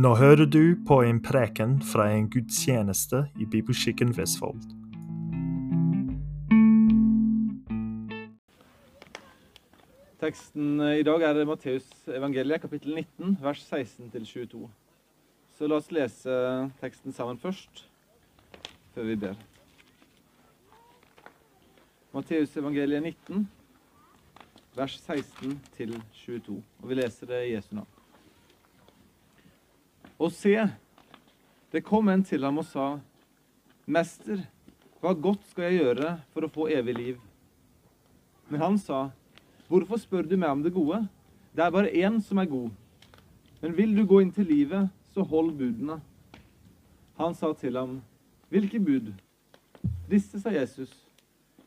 Nå hører du på en preken fra en gudstjeneste i Bibelskikken Vestfold. Teksten i dag er Matteus evangeliet, kapittel 19, vers 16-22. Så la oss lese teksten sammen først, før vi ber. Matteus evangeliet 19, vers 16-22. Og vi leser det i Jesu navn. Og se, det kom en til ham og sa, Mester, hva godt skal jeg gjøre for å få evig liv? Men han sa, Hvorfor spør du meg om det gode? Det er bare én som er god. Men vil du gå inn til livet, så hold budene. Han sa til ham, Hvilke bud? Disse, sa Jesus.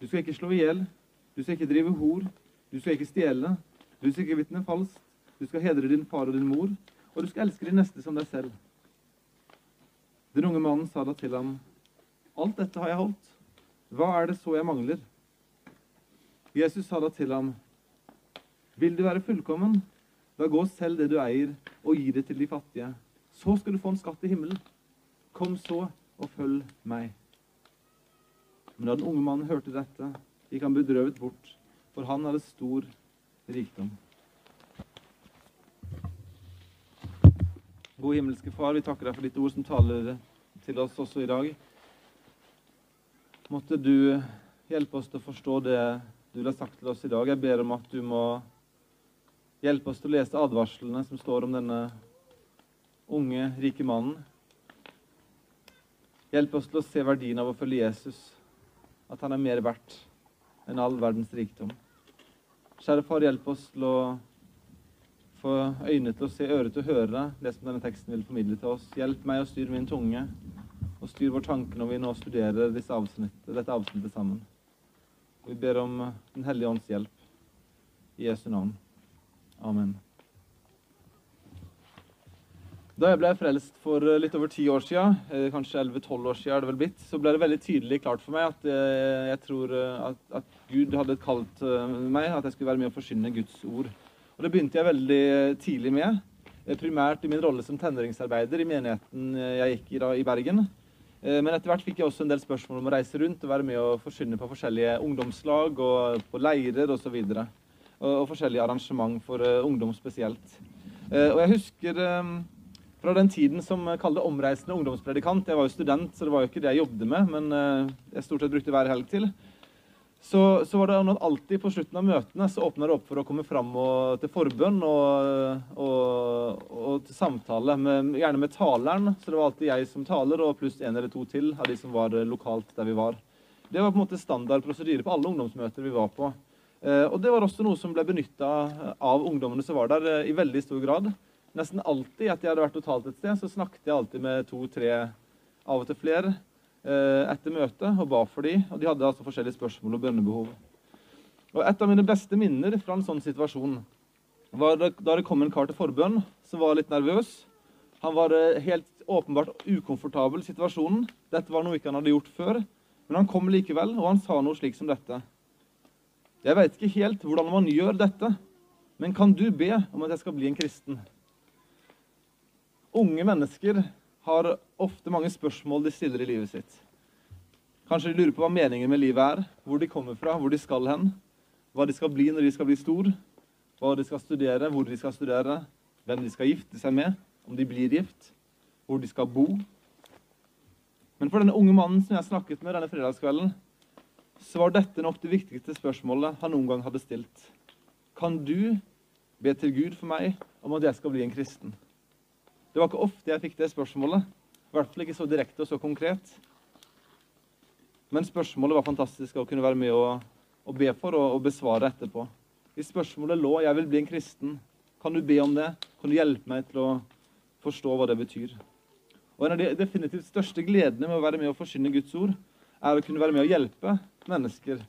Du skal ikke slå i hjel. Du skal ikke drive hor. Du skal ikke stjele. Du skal ikke vitne falskt. Du skal hedre din far og din mor. Og du skal elske din neste som deg selv. Den unge mannen sa da til ham, Alt dette har jeg holdt. Hva er det så jeg mangler? Jesus sa da til ham, vil du være fullkommen, da gå selv det du eier, og gi det til de fattige. Så skal du få en skatt i himmelen. Kom så og følg meg. Men da den unge mannen hørte dette, gikk han bedrøvet bort, for han hadde stor rikdom. Gode himmelske Far, vi takker deg for ditt ord som taler til oss også i dag. Måtte du hjelpe oss til å forstå det du har sagt til oss i dag. Jeg ber om at du må hjelpe oss til å lese advarslene som står om denne unge, rike mannen. Hjelp oss til å se verdien av å følge Jesus, at han er mer verdt enn all verdens rikdom. Kjære far, hjelp oss til å få øyne til å se, øre til å høre det som denne teksten vil formidle til oss. Hjelp meg å styre min tunge, og styr vår tanke når vi nå studerer avsnitt, dette avsnittet sammen. Vi ber om Den hellige ånds hjelp. I Jesu navn. Amen. Da jeg ble frelst for litt over ti år siden, eh, kanskje 11-12 år siden, så ble det veldig tydelig klart for meg at eh, jeg tror eh, at, at Gud hadde kalt meg, at jeg skulle være med å forsyne Guds ord. Og Det begynte jeg veldig tidlig med, primært i min rolle som tenåringsarbeider i menigheten jeg gikk i da i Bergen. Men etter hvert fikk jeg også en del spørsmål om å reise rundt og være med å forsyne på forskjellige ungdomslag og på leirer osv. Og, så og, forskjellige arrangement for ungdom spesielt. Og jeg husker fra den tiden som kalte omreisende ungdomspredikant. Jeg var jo student, så det var jo ikke det jeg jobbet med, men jeg stort sett brukte hver helg til. Så, så, var det alltid på slutten av møtene så åpna det opp for å komme fram og, til forbønn og, og, og, til samtale, med, gjerne med taleren. Så det var alltid jeg som taler, og pluss en eller to til av de som var lokalt der vi var. Det var på en måte standard prosedyre på alle ungdomsmøter vi var på. Eh, og det var også noe som ble benytta av ungdommene som var der, eh, i veldig stor grad. Nesten alltid etter jeg hadde vært og talt et sted, så snakket jeg alltid med to-tre, av og til flere, etter møtet og ba for dem. Og de hadde altså forskjellige spørsmål og bønnebehov. Og Et av mine beste minner fra en sånn situasjon var da det kom en kar til forbønn som var litt nervøs. Han var helt åpenbart ukomfortabel i situasjonen. Dette var noe ikke han hadde gjort før. Men han kom likevel, og han sa noe slik som dette. Jeg veit ikke helt hvordan man gjør dette, men kan du be om at jeg skal bli en kristen? Unge mennesker har ofte mange spørsmål de stiller i livet sitt. Kanskje de lurer på hva meningen med livet er, hvor de kommer fra, hvor de skal hen, hva de skal bli når de skal bli stor, hva de skal studere, hvor de skal studere, hvem de skal gifte seg med, om de blir gift, hvor de skal bo. Men for denne unge mannen som jeg snakket med denne fredagskvelden, så var dette nok det viktigste spørsmålet han noen gang hadde stilt. Kan du be til Gud for meg om at jeg skal bli en kristen? Det var ikke ofte jeg fikk det spørsmålet. I hvert fall ikke så direkte og så konkret. Men spørsmålet var fantastisk å kunne være med og, og be for og, og, besvare etterpå. Hvis spørsmålet lå 'Jeg vil bli en kristen', kan du be om det? Kan du hjelpe meg til å forstå hva det betyr? Og En av de definitivt største gledene med å være med og forsyne Guds ord, er å kunne være med og hjelpe mennesker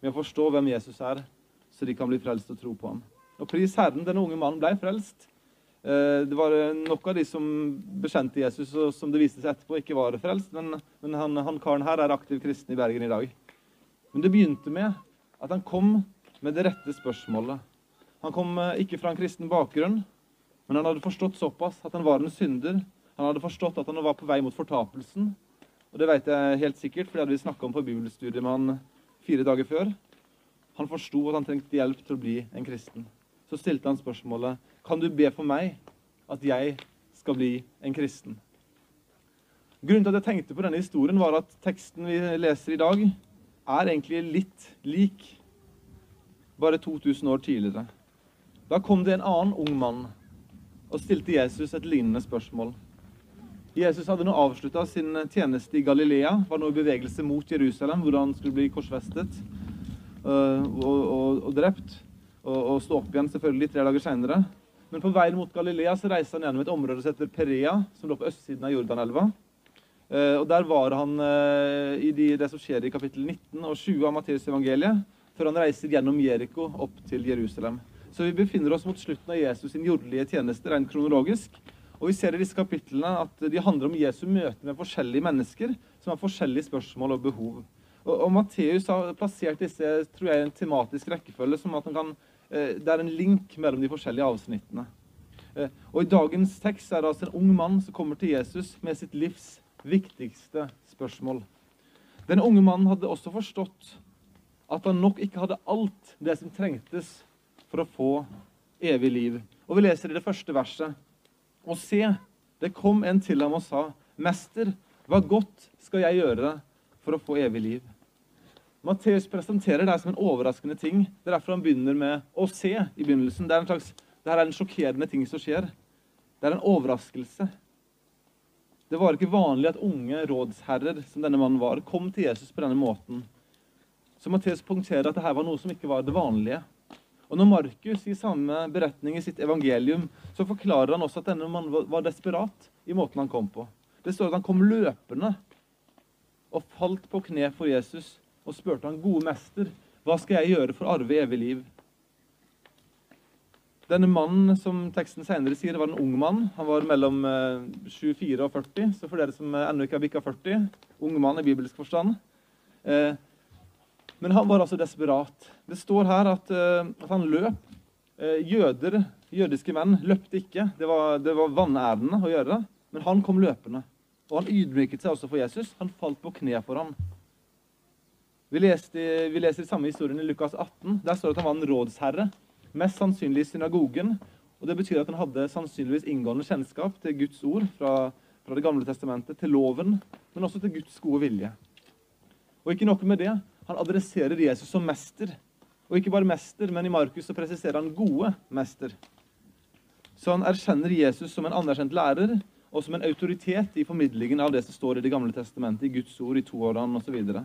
med å forstå hvem Jesus er, så de kan bli frelst og tro på ham. Og pris Herren, denne unge mannen ble frelst. Eh, det var nok av de som bekjente Jesus, og som det viste seg etterpå ikke var frelst. Men, men han, han, karen her er aktiv kristen i Bergen i dag. Men det begynte med at han kom med det rette spørsmålet. Han kom eh, ikke fra en kristen bakgrunn. Men han hadde forstått såpass at han var en synder. Han hadde forstått at han var på vei mot fortapelsen. Og det vet jeg helt sikkert, for det hadde vi snakka om på bibelstudiet med han fire dager før. Han forsto at han trengte hjelp til å bli en kristen. Så stilte han spørsmålet kan du be for meg at jeg skal bli en kristen. Grunnen til at jeg tenkte på denne historien, var at teksten vi leser i dag, er egentlig litt lik bare 2000 år tidligere. Da kom det en annen ung mann og stilte Jesus et lignende spørsmål. Jesus hadde nå avslutta sin tjeneste i Galilea, var nå i bevegelse mot Jerusalem, hvor han skulle bli korsfestet øh, og, og, og drept. Og, og, stå opp igjen selvfølgelig tre dager seinere. Men på veien mot Galilea så reiste han gjennom et område som heter Perea, som lå på østsiden av Jordanelva. Uh, og Der var han uh, i de, det som skjer i kapittel 19 og 20 av Matteusevangeliet, før han reiser gjennom Jeriko opp til Jerusalem. Så vi befinner oss mot slutten av Jesus sin jordelige tjeneste rent kronologisk. Og vi ser i disse kapitlene at de handler om Jesu møte med forskjellige mennesker som har forskjellige spørsmål og behov. Og, og Matteus har plassert disse tror jeg, i en tematisk rekkefølge, som at han kan, eh, det er en link mellom de forskjellige avsnittene. Eh, og I dagens tekst er det altså en ung mann som kommer til Jesus med sitt livs viktigste spørsmål. Den unge mannen hadde også forstått at han nok ikke hadde alt det som trengtes for å få evig liv. Og Vi leser i det første verset og se, det kom en til ham og sa, Mester, hva godt skal jeg gjøre for å få evig liv? Matteus presenterer det som en overraskende ting. Det er derfor han begynner med å se i begynnelsen. Det er en, slags, er en sjokkerende ting som skjer. Det er en overraskelse. Det var ikke vanlig at unge rådsherrer som denne mannen var, kom til Jesus på denne måten. Så Matteus punkterer at dette var noe som ikke var det vanlige. Og Når Markus i samme beretning i sitt evangelium så forklarer han også at denne mannen var desperat i måten han kom på. Det står at han kom løpende og falt på kne for Jesus og spurte han, gode mester, hva skal jeg gjøre for å arve evig liv? Denne mannen som teksten senere sier, var en ung mann. Han var mellom 24 eh, og 40, så for dere som ennå ikke har bikka 40 Ung mann i bibelsk forstand. Eh, men han var altså desperat. Det står her at, uh, at han løp. Jøder, jødiske menn, løpte ikke. Det var, det var vanærende å gjøre. Men han kom løpende. Og han ydmyket seg også for Jesus. Han falt på kne for ham. Vi, leste, vi leser samme historien i Lukas 18. Der står det at han var en rådsherre. Mest sannsynlig i synagogen. Og Det betyr at han hadde sannsynligvis inngående kjennskap til Guds ord fra, fra Det gamle testamentet, til loven, men også til Guds gode vilje. Og ikke nok med det. Han adresserer Jesus som mester. Og ikke bare mester, men i Markus så presiserer han gode mester. Så han erkjenner Jesus som en anerkjent lærer og som en autoritet i formidlingen av det som står i Det gamle testamentet, i Guds ord, i toårene osv.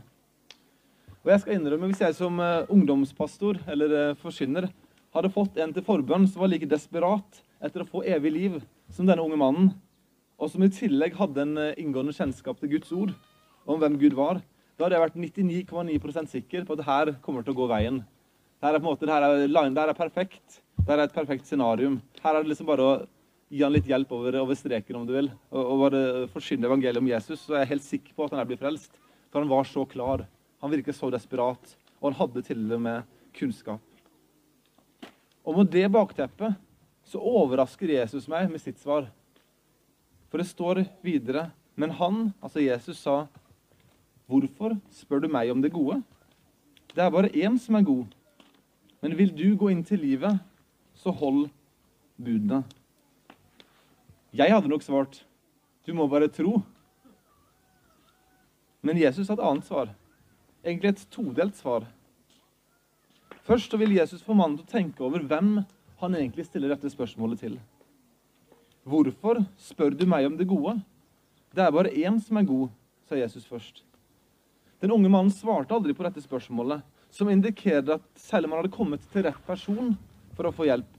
Og jeg skal innrømme, Hvis jeg som uh, ungdomspastor eller forsyner hadde fått en til forbønn som var like desperat etter å få evig liv som denne unge mannen, og som i tillegg hadde en uh, inngående kjennskap til Guds ord, om hvem Gud var, da hadde jeg vært 99,9% sikker på at her kommer til å gå veien. Her er på en måte, her er, det her er perfekt. Det her er et perfekt scenarium. Her er det liksom bare å gi han litt hjelp over, over streken, om du vil, og, og bare forsyne evangeliet om Jesus, så er jeg helt sikker på at han er blir frelst. For han var så klar. Han virket så desperat, og han hadde til og med kunnskap. Og med det bakteppet så overrasker Jesus meg med sitt svar. For det står videre Men han, altså Jesus, sa Hvorfor spør du meg om det gode? Det er bare én som er god. Men vil du gå inn til livet, så hold budene. Jeg hadde nok svart du må bare tro. Men Jesus hadde et annet svar. Egentlig et todelt svar. Først så vil Jesus få mannen til å tenke over hvem han egentlig stiller dette spørsmålet til. Hvorfor spør du meg om det gode? Det er bare én som er god, sa Jesus først. Den unge mannen svarte aldri på dette spørsmålet, som indikerer at selv om han hadde kommet til rett person for å få hjelp,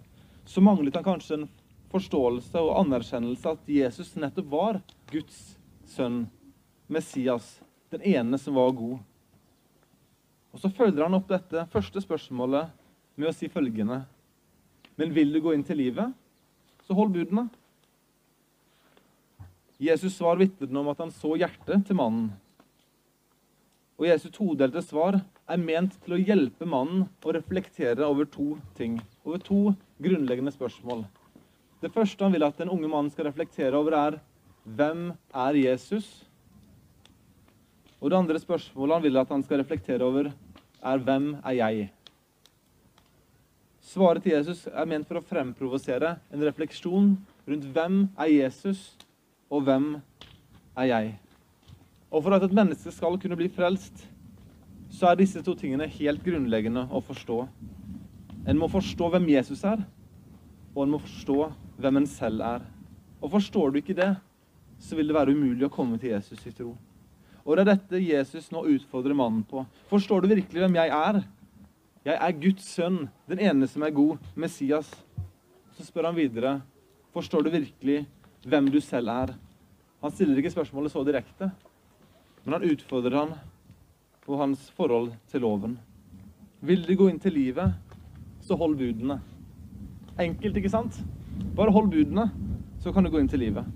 så manglet han kanskje en forståelse og anerkjennelse at Jesus nettopp var Guds sønn, Messias, den ene som var god. Og Så følger han opp dette første spørsmålet med å si følgende Men vil du gå inn til livet, så hold budene. Jesus svar vitner om at han så hjertet til mannen og Jesu todelte svar er ment til å hjelpe mannen å reflektere over to ting. Over to grunnleggende spørsmål. Det første han vil at den unge mannen skal reflektere over, er hvem er Jesus? Og det andre spørsmålet han vil at han skal reflektere over, er hvem er jeg? Svaret til Jesus er ment for å fremprovosere en refleksjon rundt hvem er Jesus, og hvem er jeg? Og for at et menneske skal kunne bli frelst, så er disse to tingene helt grunnleggende å forstå. En må forstå hvem Jesus er, og en må forstå hvem en selv er. Og forstår du ikke det, så vil det være umulig å komme til Jesus i tro. Og det er dette Jesus nå utfordrer mannen på. Forstår du virkelig hvem jeg er? Jeg er Guds sønn, den ene som er god, Messias. Så spør han videre, forstår du virkelig hvem du selv er? Han stiller ikke spørsmålet så direkte, men han utfordrer han på hans forhold til loven. Vil du gå inn til livet, så hold budene. Enkelt, ikke sant? Bare hold budene, så kan du gå inn til livet.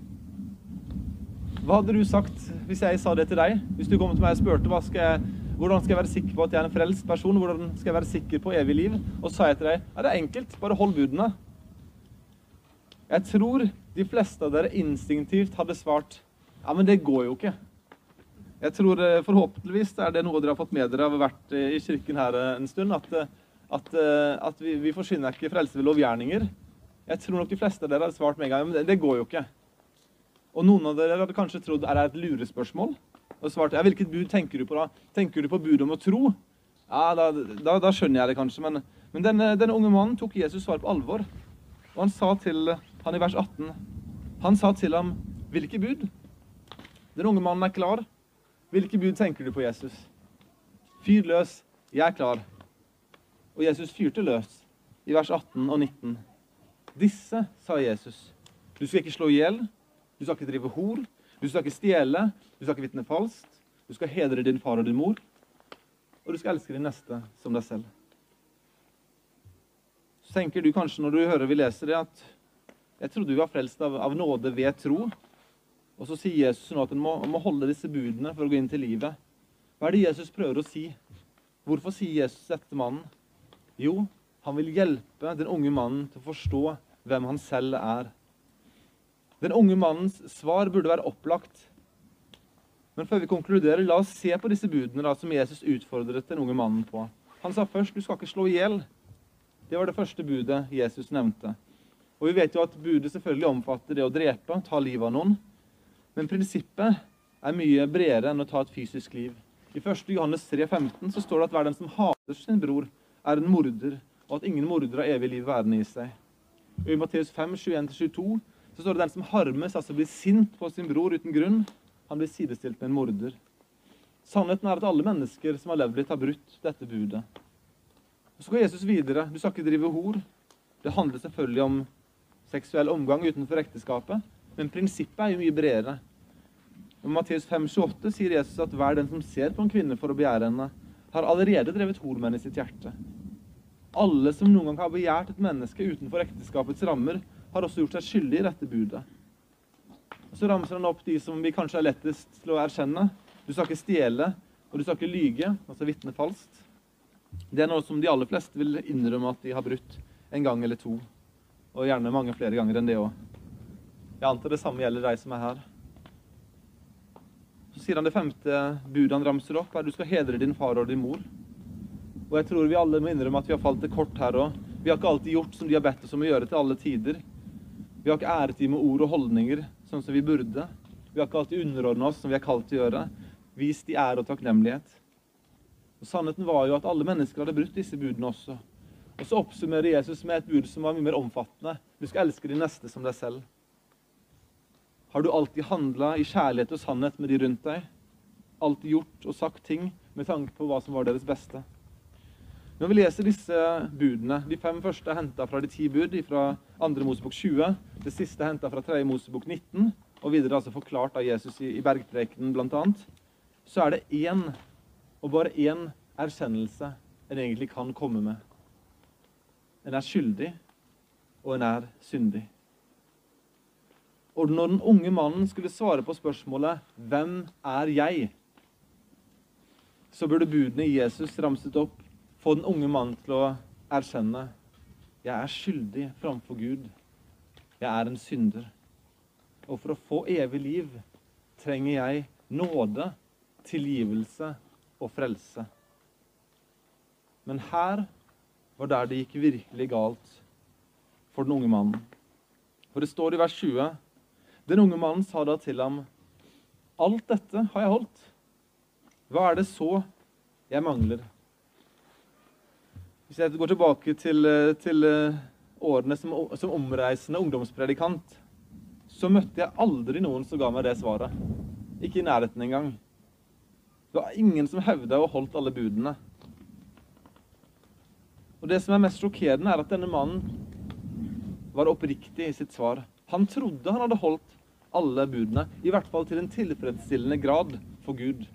Hva hadde du sagt hvis jeg sa det til deg? Hvis du kom til meg og spurte skal jeg, hvordan skal jeg være sikker på at jeg er en frelst person? Hvordan skal jeg være sikker på evig liv? Og sa jeg til deg ja, det er enkelt, bare hold budene. Jeg tror de fleste av dere instinktivt hadde svart ja, men det går jo ikke. Jeg tror eh, Forhåpentligvis er det noe dere har fått med dere av å ha vært eh, i kirken her eh, en stund. At, at, at vi, vi forsyner ikke frelse ved lovgjerninger. Jeg tror nok de fleste av dere hadde svart med en gang men det, det går jo ikke. Og noen av dere hadde kanskje trodd er det et lurespørsmål. Og svarte ja, hvilket bud tenker du på da? Tenker du på budet om å tro? Ja, da, da, da, skjønner jeg det kanskje. Men, men denne, denne, unge mannen tok Jesus svar på alvor. Og han sa til han i vers 18 Han sa til ham, hvilke bud? Den unge mannen er klar. Hvilke bud tenker du på, Jesus? Fyr løs. Jeg er klar. Og Jesus fyrte løs i vers 18 og 19. Disse, sa Jesus, du skal ikke slå i hjel, du skal ikke drive hor, du skal ikke stjele, du skal ikke vitne falskt, du skal hedre din far og din mor, og du skal elske din neste som deg selv. Så tenker du kanskje når du hører vi leser det, at jeg trodde vi var frelst av, av nåde ved tro. Og så sier Jesus nå at en må, må, holde disse budene for å gå inn til livet. Hva er det Jesus prøver å si? Hvorfor sier Jesus dette mannen? Jo, han vil hjelpe den unge mannen til å forstå hvem han selv er. Den unge mannens svar burde være opplagt. Men før vi konkluderer, la oss se på disse budene da, som Jesus utfordret den unge mannen på. Han sa først du skal ikke slå i hjel. Det var det første budet Jesus nevnte. Og Vi vet jo at budet selvfølgelig omfatter det å drepe, ta livet av noen. Men prinsippet er mye bredere enn å ta et fysisk liv. I 1. Johannes 3, 15 så står det at hver den som hater sin bror, er en morder, og at ingen morder har evig liv værende i seg. Og I Matteus 5, 21-22 så står det den som harmes, altså blir sint på sin bror uten grunn, han blir sidestilt med en morder. Sannheten er at alle mennesker som har levd litt, har brutt dette budet. Og Så går Jesus videre. Du skal ikke drive hor. Det handler selvfølgelig om seksuell omgang utenfor ekteskapet. Men prinsippet er jo mye bredere. I Matteus 5,28 sier Jesus at hver den som ser på en kvinne for å begjære henne, har allerede drevet hor med henne i sitt hjerte. Alle som noen gang har begjært et menneske utenfor ekteskapets rammer, har også gjort seg skyldig i dette budet. Og Så ramser han opp de som vi kanskje er lettest til å erkjenne. Du skal ikke stjele, og du skal ikke lyge, altså vitne falskt. Det er noe som de aller fleste vil innrømme at de har brutt en gang eller to. Og gjerne mange flere ganger enn det òg. Jeg antar det samme gjelder deg som er her. Så sier han det femte budet han ramser opp, er du skal hedre din far og din mor. Og jeg tror vi alle må innrømme at vi har falt til kort her òg. Vi har ikke alltid gjort som de har bedt oss om å gjøre til alle tider. Vi har ikke æret dem med ord og holdninger sånn som vi burde. Vi har ikke alltid underordna oss som vi er kalt til å gjøre. Vis de ære og takknemlighet. Og Sannheten var jo at alle mennesker hadde brutt disse budene også. Og så oppsummerer Jesus med et bud som var mye mer omfattende. Du skal elske de neste som deg selv. Har du alltid handla i kjærlighet og sannhet med de rundt deg? Alltid gjort og sagt ting med tanke på hva som var deres beste? Når vi leser disse budene De fem første er henta fra de ti bud, fra 2. Mosebok 20. Det siste er henta fra 3. Mosebok 19, og videre altså forklart av Jesus i, i bergprekenen bl.a. Så er det én, og bare én, erkjennelse en egentlig kan komme med. En er skyldig, og en er syndig. Og når den unge mannen skulle svare på spørsmålet 'Hvem er jeg?', så burde budene Jesus ramset opp få den unge mannen til å erkjenne 'Jeg er skyldig framfor Gud'. jeg er en synder. Og for å få evig liv trenger jeg nåde, tilgivelse og frelse. Men her var der det gikk virkelig galt for den unge mannen. For det står i vers 20 Den unge mannen sa da til ham, Alt dette har jeg holdt. Hva er det så jeg mangler? Hvis jeg går tilbake til, til årene som, som, omreisende ungdomspredikant, så møtte jeg aldri noen som ga meg det svaret. Ikke i nærheten engang. Det var ingen som hevda ha holdt alle budene. Og Det som er mest sjokkerende, er at denne mannen var oppriktig i sitt svar. Han trodde han hadde holdt alle budene, i hvert fall til en tilfredsstillende grad for Gud.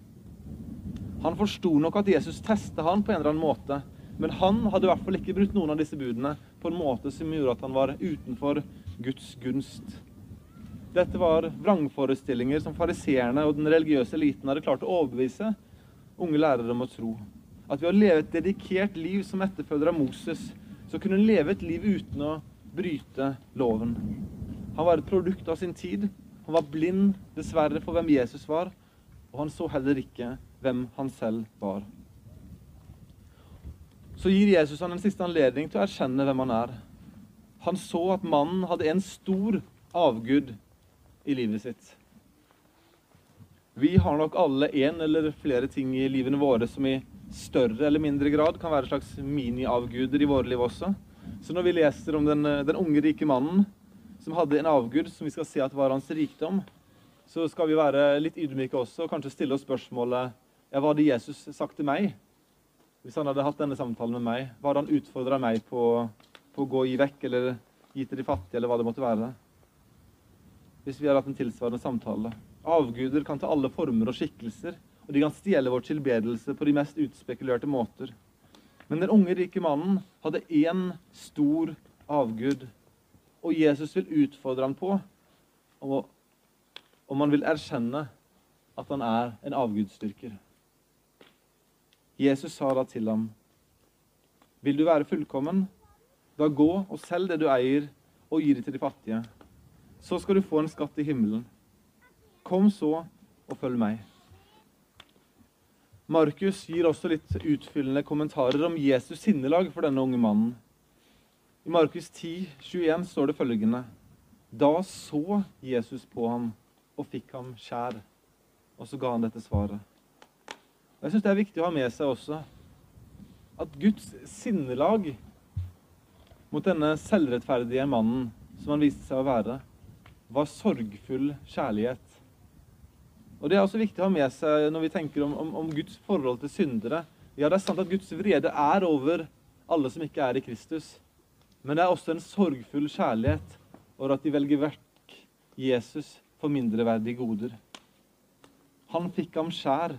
Han forsto nok at Jesus testa han på en eller annen måte, men han hadde i hvert fall ikke brutt noen av disse budene på en måte som gjorde at han var utenfor Guds gunst. Dette var vrangforestillinger som fariseerne og den religiøse eliten hadde klart å overbevise unge lærere om å tro. At ved å leve et dedikert liv som etterfølger av Moses, så kunne hun leve et liv uten å bryte loven. Han var et produkt av sin tid. Han var blind, dessverre, for hvem Jesus var, og han så heller ikke hvem han selv var. Så gir Jesus han en siste anledning til å erkjenne hvem han er. Han så at mannen hadde en stor avgud i livet sitt. Vi har nok alle en eller flere ting i livene våre som i større eller mindre grad kan være slags mini-avguder i våre liv også. Så når vi leser om den, den, unge, rike mannen som hadde en avgud som vi skal se at var hans rikdom, så skal vi være litt ydmyke også og kanskje stille oss spørsmålet ja, hva hadde Jesus sagt til meg hvis han hadde hatt denne samtalen med meg? Hva hadde han utfordra meg på, på å gå i vekk eller gi til de fattige, eller hva det måtte være? Hvis vi hadde hatt en tilsvarende samtale. Avguder kan ta alle former og skikkelser, og de kan stjele vår tilbedelse på de mest utspekulerte måter. Men den unge, rike mannen hadde én stor avgud. Og Jesus vil utfordre ham på om, om han vil erkjenne at han er en avgudsdyrker. Jesus sa da til ham, 'Vil du være fullkommen? Da gå og selg det du eier, og gi det til de fattige.' 'Så skal du få en skatt i himmelen.' Kom så og følg meg. Markus gir også litt utfyllende kommentarer om Jesus' sinnelag for denne unge mannen. I Markus 10, 21 står det følgende.: Da så Jesus på ham og fikk ham kjær. Og så ga han dette svaret. Og Jeg syns det er viktig å ha med seg også at Guds sinnelag mot denne selvrettferdige mannen, som han viste seg å være, var sorgfull kjærlighet. Og Det er også viktig å ha med seg når vi tenker om, om, om, Guds forhold til syndere. Ja, det er sant at Guds vrede er over alle som ikke er i Kristus. Men det er også en sorgfull kjærlighet over at de velger vekk Jesus for mindreverdige goder. Han fikk ham skjær.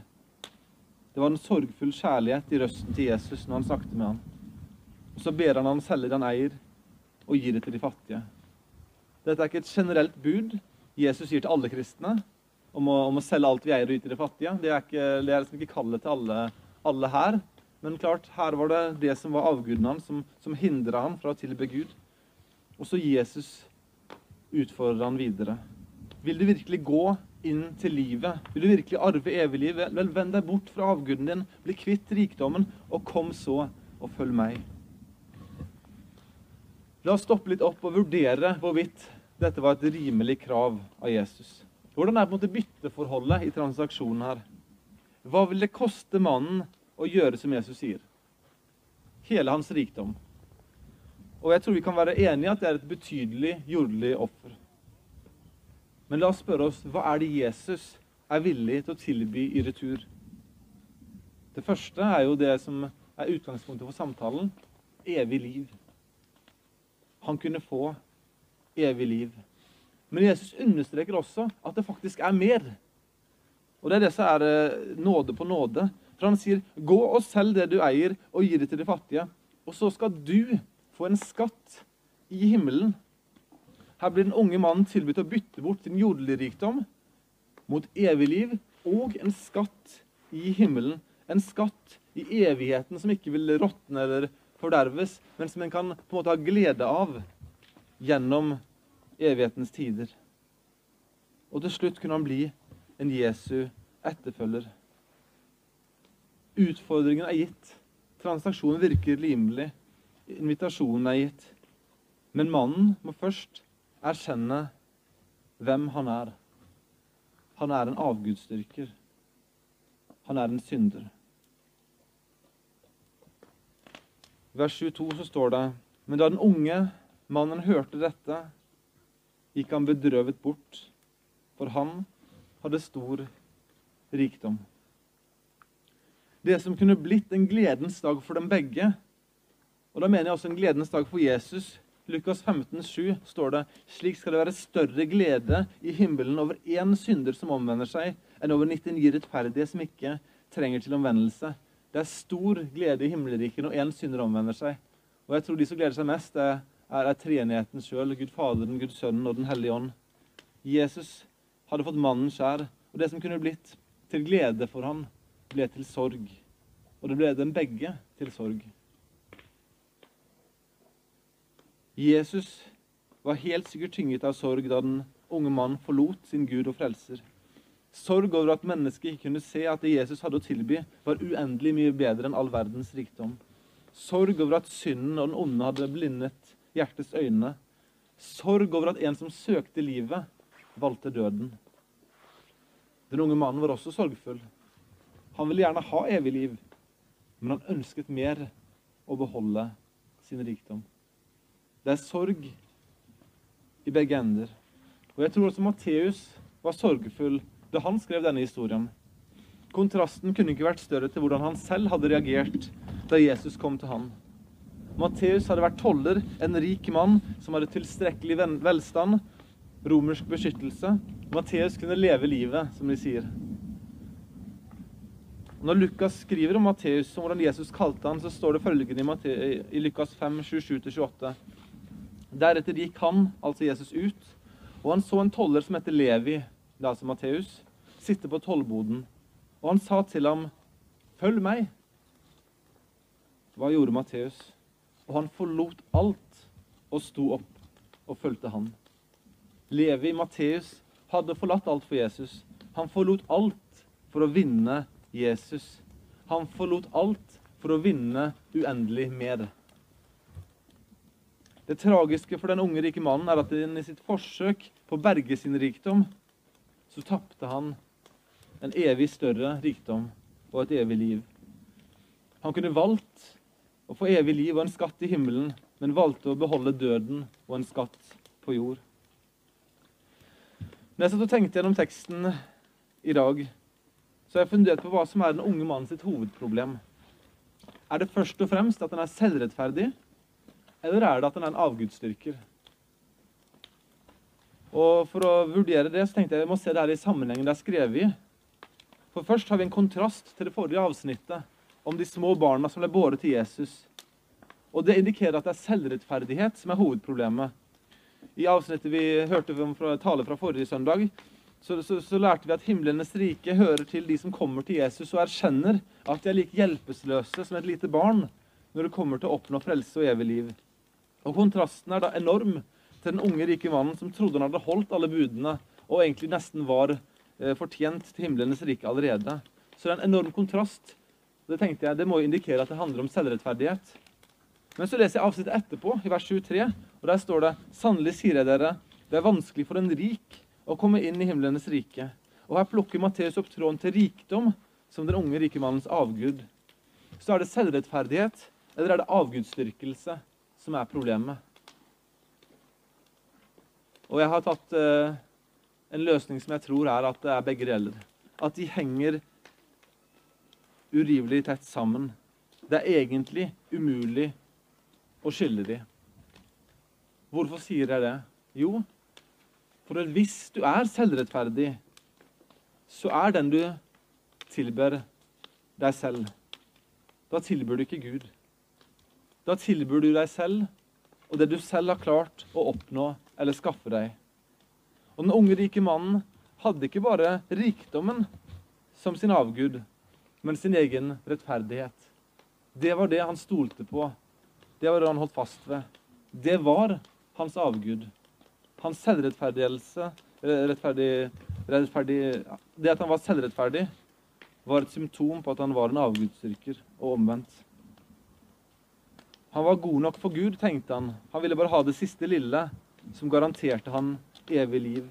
Det var en sorgfull kjærlighet i røsten til Jesus når han snakket med ham. Og Så ber han han selge det han eier, og gi det til de fattige. Dette er ikke et generelt bud Jesus gir til alle kristne om å, om å, selge alt vi eier og gi til de fattige. Det er, ikke, det er liksom ikke kallet til alle, alle, her. Men klart, her var det det som var avguden hans, som, som hindra han fra å tilbe Gud. Og så Jesus utfordrer han videre. Vil du virkelig gå inn til livet? Vil du virkelig arve evig liv? Vel, vend deg bort fra avguden din, bli kvitt rikdommen, og kom så og følg meg. La oss stoppe litt opp og vurdere hvorvidt dette var et rimelig krav av Jesus. Hvordan er på en måte bytteforholdet i transaksjonen her? Hva vil det koste mannen å gjøre som Jesus sier? Hele hans rikdom. Og jeg tror vi kan være enige at det er et betydelig jordelig offer. Men la oss spørre oss hva er det Jesus er villig til å tilby i retur? Det første er jo det som er utgangspunktet for samtalen evig liv. Han kunne få evig liv. Men Jesus understreker også at det faktisk er mer. Og Det er det som er eh, nåde på nåde. For han sier, 'Gå og selg det du eier, og gi det til de fattige.' Og så skal du få en skatt i himmelen. Her blir den unge mannen tilbudt å bytte bort sin jordelige rikdom mot evig liv og en skatt i himmelen. En skatt i evigheten som ikke vil råtne eller forderves, men som en kan på en måte ha glede av gjennom evighetens tider. Og til slutt kunne han bli en Jesu etterfølger. Utfordringen er gitt. Transaksjonen virker rimelig. Invitasjonen er gitt. Men mannen må først erkjenne hvem han er. Han er en avgudsdyrker. Han er en synder. I vers 22 så står det Men da den unge mannen hørte dette, gikk han bedrøvet bort, for han hadde stor rikdom. Det som kunne blitt en gledens dag for dem begge, og da mener jeg også en gledens dag for Jesus, Lukas 15, 7 står det slik skal det være større glede i himmelen over én synder som omvender seg, enn over 99 rettferdige som ikke trenger til omvendelse. Det er stor glede i himmelriket når én synder omvender seg. Og jeg tror de som gleder seg mest, det er, er treenigheten sjøl. Gud Faderen, Gud Sønnen og Den hellige ånd. Jesus hadde fått mannen skjær, og det som kunne blitt til glede for ham, ble til sorg. Og det ble dem begge til sorg. Jesus var helt sikkert tynget av sorg da den unge mannen forlot sin Gud og frelser. Sorg over at mennesket ikke kunne se at det Jesus hadde å tilby, var uendelig mye bedre enn all verdens rikdom. Sorg over at synden og den onde hadde blindet hjertets øyne. Sorg over at en som søkte livet, valgte døden. Den unge mannen var også sorgfull. Han ville gjerne ha evig liv, men han ønsket mer å beholde sin rikdom. Det er sorg i begge ender. Og Jeg tror også Matteus var sorgfull da han skrev denne historien. Kontrasten kunne ikke vært større til hvordan han selv hadde reagert da Jesus kom til han. Matteus hadde vært toller, en rik mann som hadde tilstrekkelig velstand, romersk beskyttelse. Matteus kunne leve livet, som de sier. Når Lukas skriver om Matteus og hvordan Jesus kalte han, så står det følgende i, i Lukas 5, 27-28. Deretter gikk han, altså Jesus, ut, og han så en toller som heter Levi, det er altså Matteus, sitte på tollboden. Og han sa til ham, 'Følg meg.' Hva gjorde Matteus? Og han forlot alt og sto opp og fulgte han. Levi, Matteus, hadde forlatt alt for Jesus. Han forlot alt for å vinne Jesus. Han forlot alt for å vinne uendelig mer. Det tragiske for den unge, rike mannen er at i sitt forsøk på å berge sin rikdom, så tapte han en evig større rikdom og et evig liv. Han kunne valgt å få evig liv og en skatt i himmelen, men valgte å beholde døden og en skatt på jord. Når jeg satt og tenkte gjennom teksten i dag, så har jeg fundert på hva som er den unge mannen sitt hovedproblem. Er det først og fremst at han er selvrettferdig? Eller er det at den er en avgudsdyrker? Og For å vurdere det så tenkte jeg vi må se det her i sammenhengen det er skrevet i. For Først har vi en kontrast til det forrige avsnittet om de små barna som ble båret til Jesus. Og Det indikerer at det er selvrettferdighet som er hovedproblemet. I avsnittet vi hørte fra tale fra forrige søndag, så, så, så, lærte vi at himlenes rike hører til de som kommer til Jesus og erkjenner at de er like hjelpeløse som et lite barn når det kommer til å oppnå frelse og evig liv. Og Kontrasten er da enorm til den unge, rike mannen som trodde han hadde holdt alle budene og egentlig nesten var eh, fortjent til himlenes rike allerede. Så det er en enorm kontrast. Det tenkte jeg, det må jo indikere at det handler om selvrettferdighet. Men så leser jeg avsnittet etterpå, i vers 23, og der står det Sannelig sier jeg dere, det er vanskelig for en rik å komme inn i himlenes rike. Og her plukker Matteus opp tråden til rikdom som den unge, rike mannens avgud. Så er det selvrettferdighet, eller er det avgudsdyrkelse? Som er problemet. Og jeg har tatt uh, en løsning som jeg tror er at det er begge deler. At de henger urivelig tett sammen. Det er egentlig umulig å skille de. Hvorfor sier jeg det? Jo, for hvis du er selvrettferdig, så er den du tilber deg selv. Da tilbyr du ikke Gud. Da tilbyr du deg selv og det du selv har klart å oppnå eller skaffe deg. Og Den unge, rike mannen hadde ikke bare rikdommen som sin avgud, men sin egen rettferdighet. Det var det han stolte på. Det var det han holdt fast ved. Det var hans avgud. Hans selvrettferdigelse rettferdig, rettferdig, Det at han var selvrettferdig, var et symptom på at han var en avgudsdyrker, og omvendt. Han var god nok for Gud, tenkte han. Han ville bare ha det siste lille som garanterte han evig liv.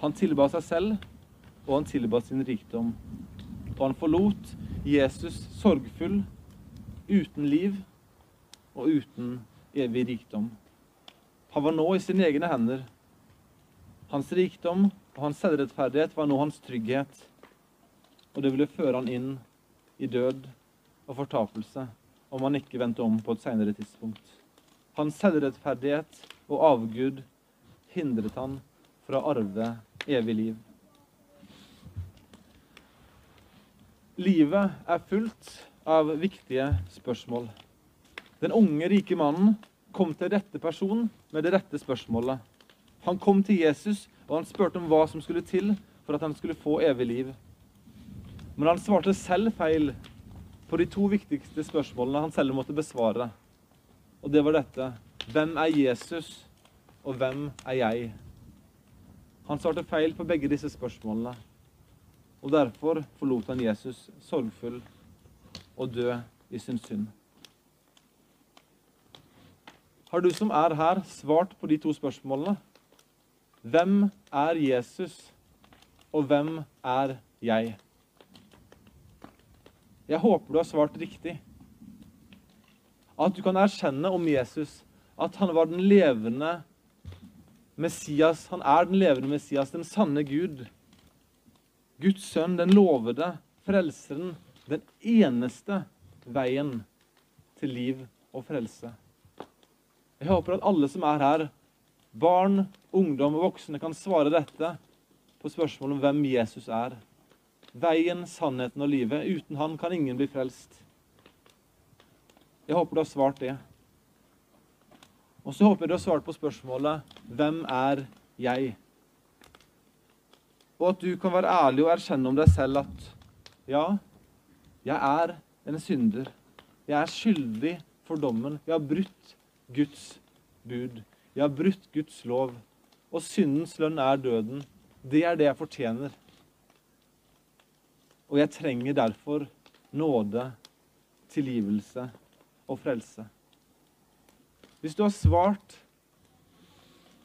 Han tilba seg selv, og han tilba sin rikdom. Og han forlot Jesus sorgfull, uten liv og uten evig rikdom. Han var nå i sine egne hender. Hans rikdom og hans selvrettferdighet var nå hans trygghet. Og det ville føre han inn i død og fortapelse om han ikke vendte om på et senere tidspunkt. Hans selvrettferdighet og avgud hindret han fra å arve evig liv. Livet er fullt av viktige spørsmål. Den unge, rike mannen kom til rette person med det rette spørsmålet. Han kom til Jesus, og han spurte om hva som skulle til for at han skulle få evig liv. Men han svarte selv feil på de to viktigste spørsmålene han selv måtte besvare. Og det var dette Hvem er Jesus, og hvem er jeg? Han svarte feil på begge disse spørsmålene. Og derfor forlot han Jesus sorgfull og død i sin synd. Har du som er her, svart på de to spørsmålene? Hvem er Jesus, og hvem er jeg? Jeg håper du har svart riktig. At du kan erkjenne om Jesus at han var den levende Messias. Han er den levende Messias, den sanne Gud. Guds sønn, den lovede, frelseren, den eneste veien til liv og frelse. Jeg håper at alle som er her, barn, ungdom og voksne, kan svare dette på spørsmålet om hvem Jesus er. Veien, sannheten og livet. Uten han kan ingen bli frelst. Jeg håper du har svart det. Og så håper jeg du har svart på spørsmålet 'Hvem er jeg?' Og at du kan være ærlig og erkjenne om deg selv at 'Ja, jeg er en synder'. Jeg er skyldig for dommen. Jeg har brutt Guds bud. Jeg har brutt Guds lov. Og syndens lønn er døden. Det er det jeg fortjener. Og jeg trenger derfor nåde, tilgivelse og frelse. Hvis du har svart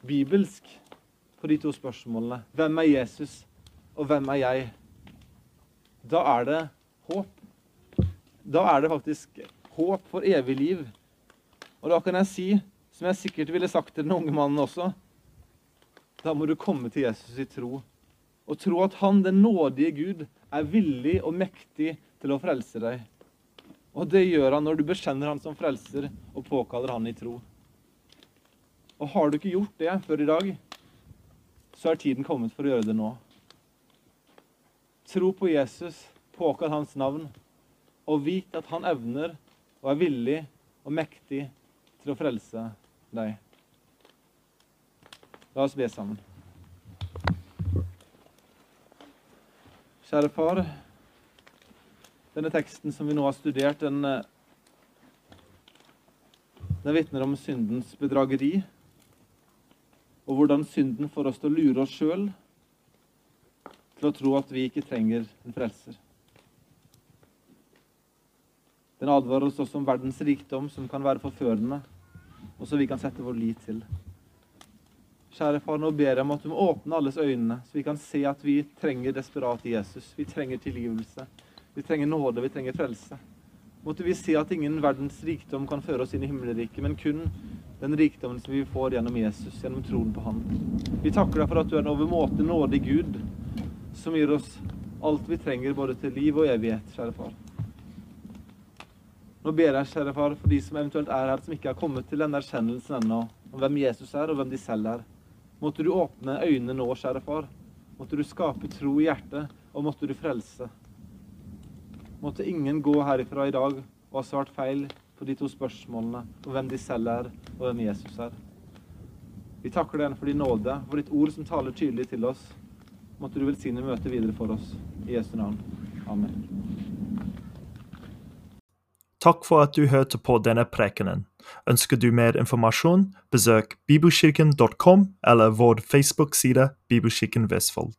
bibelsk på de to spørsmålene Hvem er Jesus, og hvem er jeg? Da er det håp. Da er det faktisk håp for evig liv og da kan jeg si, som jeg sikkert ville sagt til den unge mannen også Da må du komme til Jesus i tro. Og tro at han, den nådige Gud, er villig og mektig til å frelse deg. Og det gjør han når du bekjenner han som frelser og påkaller han i tro. Og har du ikke gjort det før i dag, så er tiden kommet for å gjøre det nå. Tro på Jesus, påkall hans navn, og vit at han evner og er villig og mektig til å frelse deg. La oss be sammen. Kjære far. Denne teksten som vi nå har studert, den, eh, den vitner om syndens bedrageri. Og hvordan synden får oss til å lure oss sjøl til å tro at vi ikke trenger en frelser. Den advarer oss også om verdens rikdom, som kan være forførende, og som vi kan sette vår lit til. Kjære far, nå ber jeg om at du må åpne alles øynene, så vi kan se at vi trenger desperat Jesus. Vi trenger tilgivelse. Vi trenger nåde. Vi trenger frelse. Måtte vi se at ingen verdens rikdom kan føre oss inn i himmelriket, men kun den rikdommen som vi får gjennom Jesus, gjennom troen på Han. Vi takker deg for at du er en overmåte nådig Gud, som gir oss alt vi trenger både til liv og evighet, kjære far. Nå ber jeg, kjære far, for de som eventuelt er her, som ikke har kommet til denne erkjennelsen ennå, om hvem Jesus er, og hvem de selv er. Måtte du åpne øynene nå, kjære far. Måtte du skape tro i hjertet, og måtte du frelse. Måtte ingen gå herifra i dag og ha svart feil på de to spørsmålene om hvem de selv er, og hvem Jesus er. Vi takker deg for din nåde, for ditt ord som taler tydelig til oss. Måtte du velsigne møtet videre for oss. I Jesu navn. Amen. Takk for at du hørte på denne prekenen. Ønsker du mer informasjon, besøk bibelkirken.com eller vår Facebook-side Bibelkirken Vestfold.